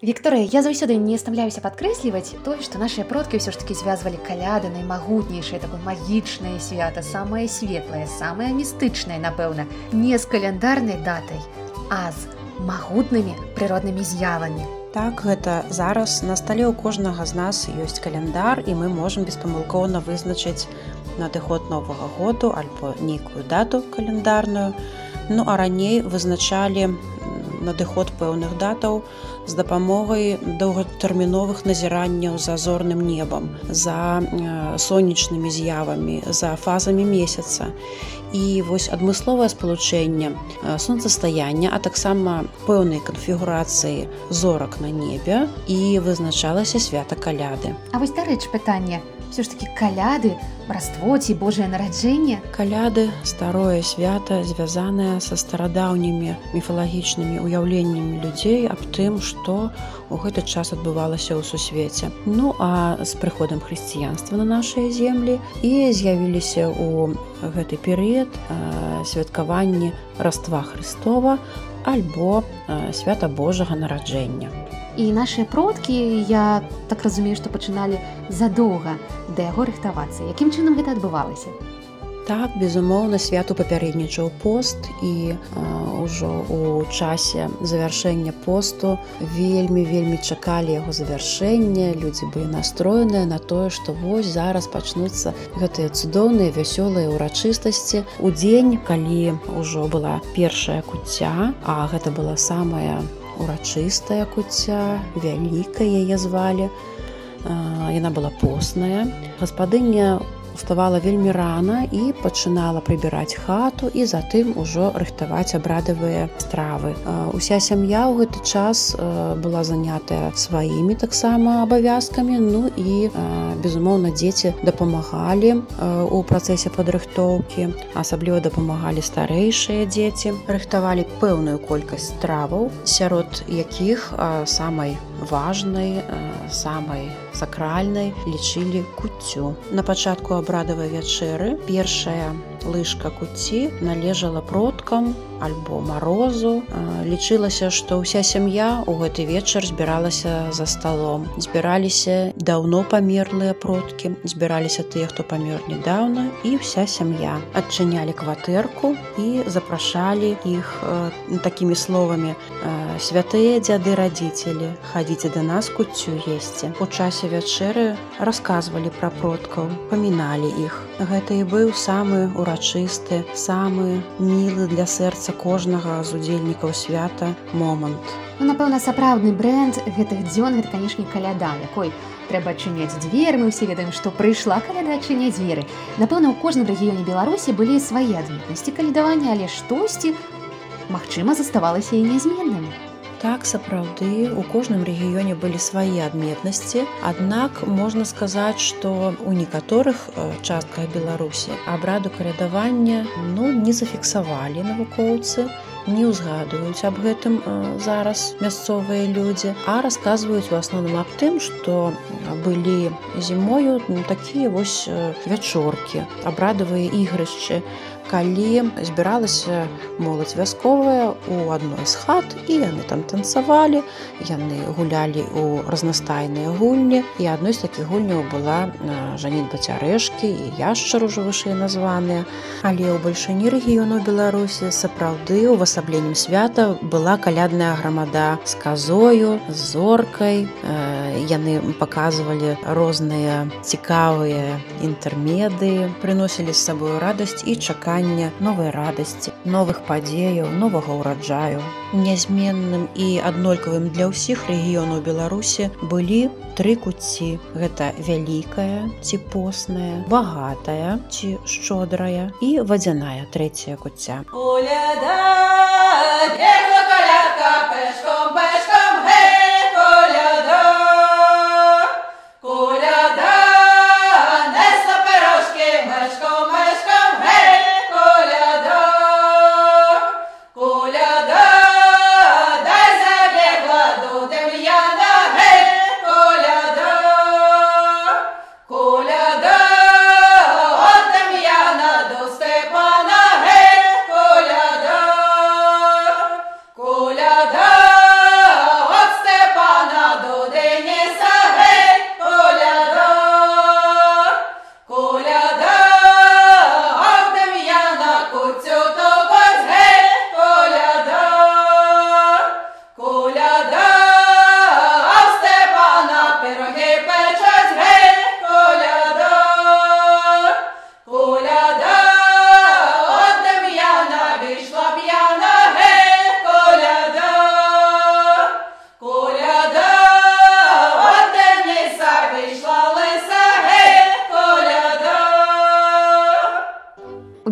Вікторыя, я заўсёды не стамляюся падкрэсліваць тое, што нашыя продкі ўсё ж такі звязвалі каляды наймагутнейшае такое магічнае свята, самае светлае, самае містычнае, напэўна, не з каляндарнай датай, а з магутнымі прыроднымі з'явамі. Так гэта зараз на стале ў кожнага з нас ёсць каляндар і мы можам беспамылкоўна вызначыць надыход новага году альбо нейкую дату календарную. Ну а раней вызначалі надыход пэўных датаў з дапамогай доўгатэрміновых назіранняў за зорным небам, за сонечнымі з'явамі, за фазамі месяца. І вось адмысловае спалучэнне сонцастаяння, а таксама пэўнай канфігурацыі зорак на небе і вызначалася свята каляды. А вось дарэч пытанне, все ж таки каляды браство ці Божае нараджэнне каляды старое свята звязанае са старадаўнімі міфалагічнымі ўяўленнямі людзей аб тым што у гэты час адбывалася ў сусвеце ну а з прыходам хрысціянства на нашыя землі і з'явіліся у гэты перыяд святкаванні раства Христова альбо свята Божага нараджэння і нашыя продкі я так разумею што пачыналі задоўга да яго рыхтавацца. Якім чынам гэта адбывалася? Так безумоўна святу папярэднічаў пост і ўжо у часе завяршэння посту вельмі вельмі чакалі яго завяршэння. Людзі былі настроеныя на тое што вось зараз пачнуцца гэтыя цудоўныя вясёлыя ўрачыстасці. У дзень калі ўжо была першая куцця а гэта была самая урачыстая куцця вялікая яе звалі. Яна была постная. Гаспадыня уставала вельмі рана і пачынала прыбіраць хату і затым ужо рыхтаваць абрадавыя стравы. Уся сям'я ў гэты час была занятая сваімі таксама абавязкамі ну і безумоўна дзеці дапамагалі у працэсе падрыхтоўкі. Асабліва дапамагалі старэйшыя дзеці. Рыхтавалі пэўную колькасць страваў сярод якіх самай важнай самай сакральнай лічылі куццю на пачатку абрадавай вячэры першая лыжка куці належала продкам альбо марозу. Лічылася што ўся сям'я ў гэты вечар збіралася за сталом. Збіраліся даўно памерлыя продкі збіраліся тыя хто памёр нядаўна і вся сям'я. Адчынялі кватэрку і запрашалі іх такімі словамі святыя дзяды радзіцелі хадзіце да нас куццю есці у часе вячэры расказвалі пра продкаў паміналі іх гэта і быў самы урачысты, самы мілы для сэрца кожнага з удзельнікаў свята момант. Ну, напэўна, сапраўдны бренд гэтых дзён гэта, канешне, каляда, якой трэба адчыняць дзверы, мы ўсе ведаем, што прыйшла каляда адчыняць дзверы. Напэўна, у кожным рэгіёне Беларусі былі свае адметнасці калядавання, але штосьці, магчыма, заставалася і нязменным. Так сапраўды у кожным рэгіёне былі свае адметнасці. Аднак можна сказаць, што у некаторых частках Беларусі абраду калядавання ну, не зафіксавалі навукоўцы, не ўзгадваюць аб гэтым зараз мясцовыя людзі, а расказваюць у асноўным аб тым, што былі зімою такія вось вячоркі, абрадавыя ігрышчы, калі збіралася моладзь вясковая у адной з хат і яны там танцавалі яны гулялі у разнастайныя гульні. І адной з такіх гульняў была жанітьба цярэшкі і яшчар ужо вышэй названыя але ў бальшыні рэгіёну беларусі сапраўды увасабленнем свята была калядная грамада з казою з зоркай яны паказвалі розныя цікавыя інтэрмеды прыносілі з сабою радасць і чаканне новай радасці новых падзеяў новага ўраджаю. Нязменным і аднолькавым для ўсіх рэгіёнаў беларусі былі тры куці. Гэта вялікая ці постная багатая ці шчодрая і вадзяная трэцяя куця. Пешком пешком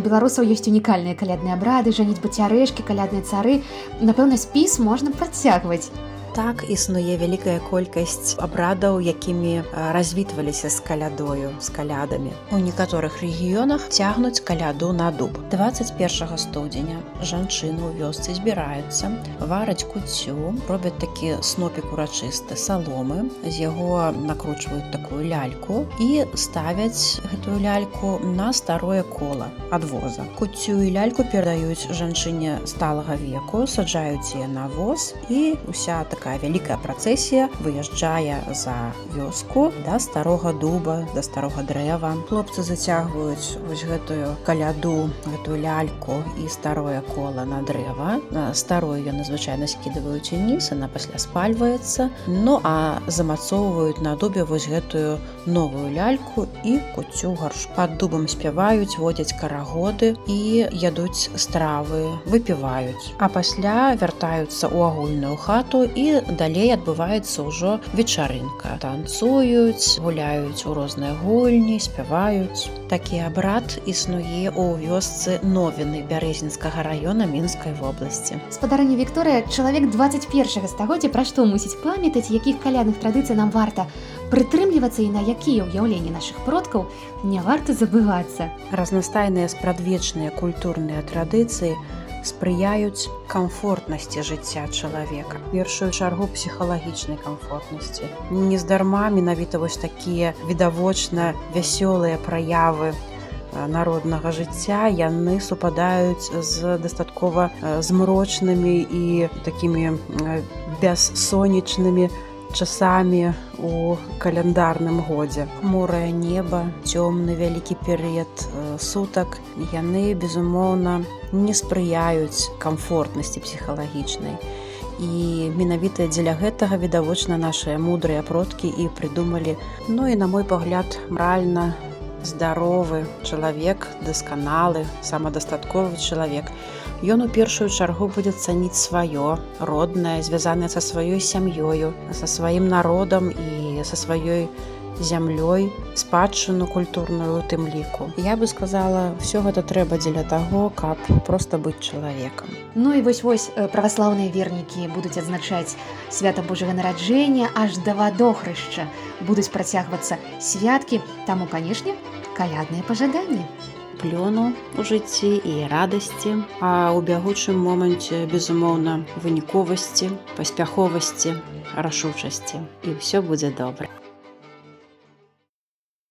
беларусаў ёсць унікальныя калядныя абрады жаніць бацярэшкі калядныя цары. Напэўна спіс можна працягваць так існуе вялікая колькасць абрадаў якімі развітваліся з калядою з калядамі. У некаторых рэгіёнах цягнуць каляду на дуб. 21 студзеня жанчыны ў вёсцы збіраюцца вараць куцю робяць такі снопік урачысты саломы з яго накручваюць такую ляльку і ставяць гэтую ляльку на старое кола адвоза. Куцю і ляльку перадаюць жанчыне сталага веку саджаюць яе на воз і уся такая такая вялікая працэсія выязджае за вёску да старога дуба да старога дрэва. Хлопцы зацягваюць вось гэтую каляду гэтую ляльку і старое кола на дрэва. Старую я надзвычайна скідываюць уніз она пасля спальваецца. Ну а замацоўваюць на дубе вось гэтую новую ляльку і куцю гарш. Пад дубам спяваюць водзяць карагоды і ядуць стравы выпіваюць. А пасля вяртаюцца ў агульную хату і далей адбываецца ўжо вечарынка. Танцуюць гуляюць у розныя гульні спяваюць. Такі абрад існуе ў вёсцы новіны бярэзінскага раёна мінскай вобласці. Спадарня Вікторыя чалавек 21 стагоддзя пра што мусіць памятаць якіх калядных традыцый нам варта прытрымлівацца і на якія ўяўленні нашых продкаў не варта забывацца. Разнастайныя спрадвечныя культурныя традыцыі у спрыяюць камфортнасці жыцця чалавека. Першую чаргу псіхалагічнай камфортнасці. Нездарма менавіта вось такія відавочна вясёлыя праявы народнага жыцця яны супадаюць з дастаткова змрочнымі і такімі бяссонечнымі часамі у каляндарным годзе. Морае неба цёмны вялікі перыяд сутак. Яны безумоўна не спрыяюць камфортнасці псіхалагічнай. І менавіта дзеля гэтага відавочна нашыя мудрыя продкі і прыдумалі ну і на мой пагляд мральна здаровы чалавек дасканалы самадастатковы чалавек. Ён у першую чаргу будзе цаніць сваё роднае звязанае са сваёй сям'ёю са сваім народам і са сваёй зямлёй спадчыну культурную у тым ліку. Я бы сказала все гэта трэба дзеля таго каб просто быць чалавекам. Ну і вось вось праваслаўныя вернікі будуць адзначаць свята Божага нараджэння аж да вадохрышча. Будуць працягвацца святкі таму канешне калядныя пажаданні. Плёну у жыцці і радасці а ў бягучым моманце безумоўна выніковасці паспяховасці рашучасці. І ўсё будзе добра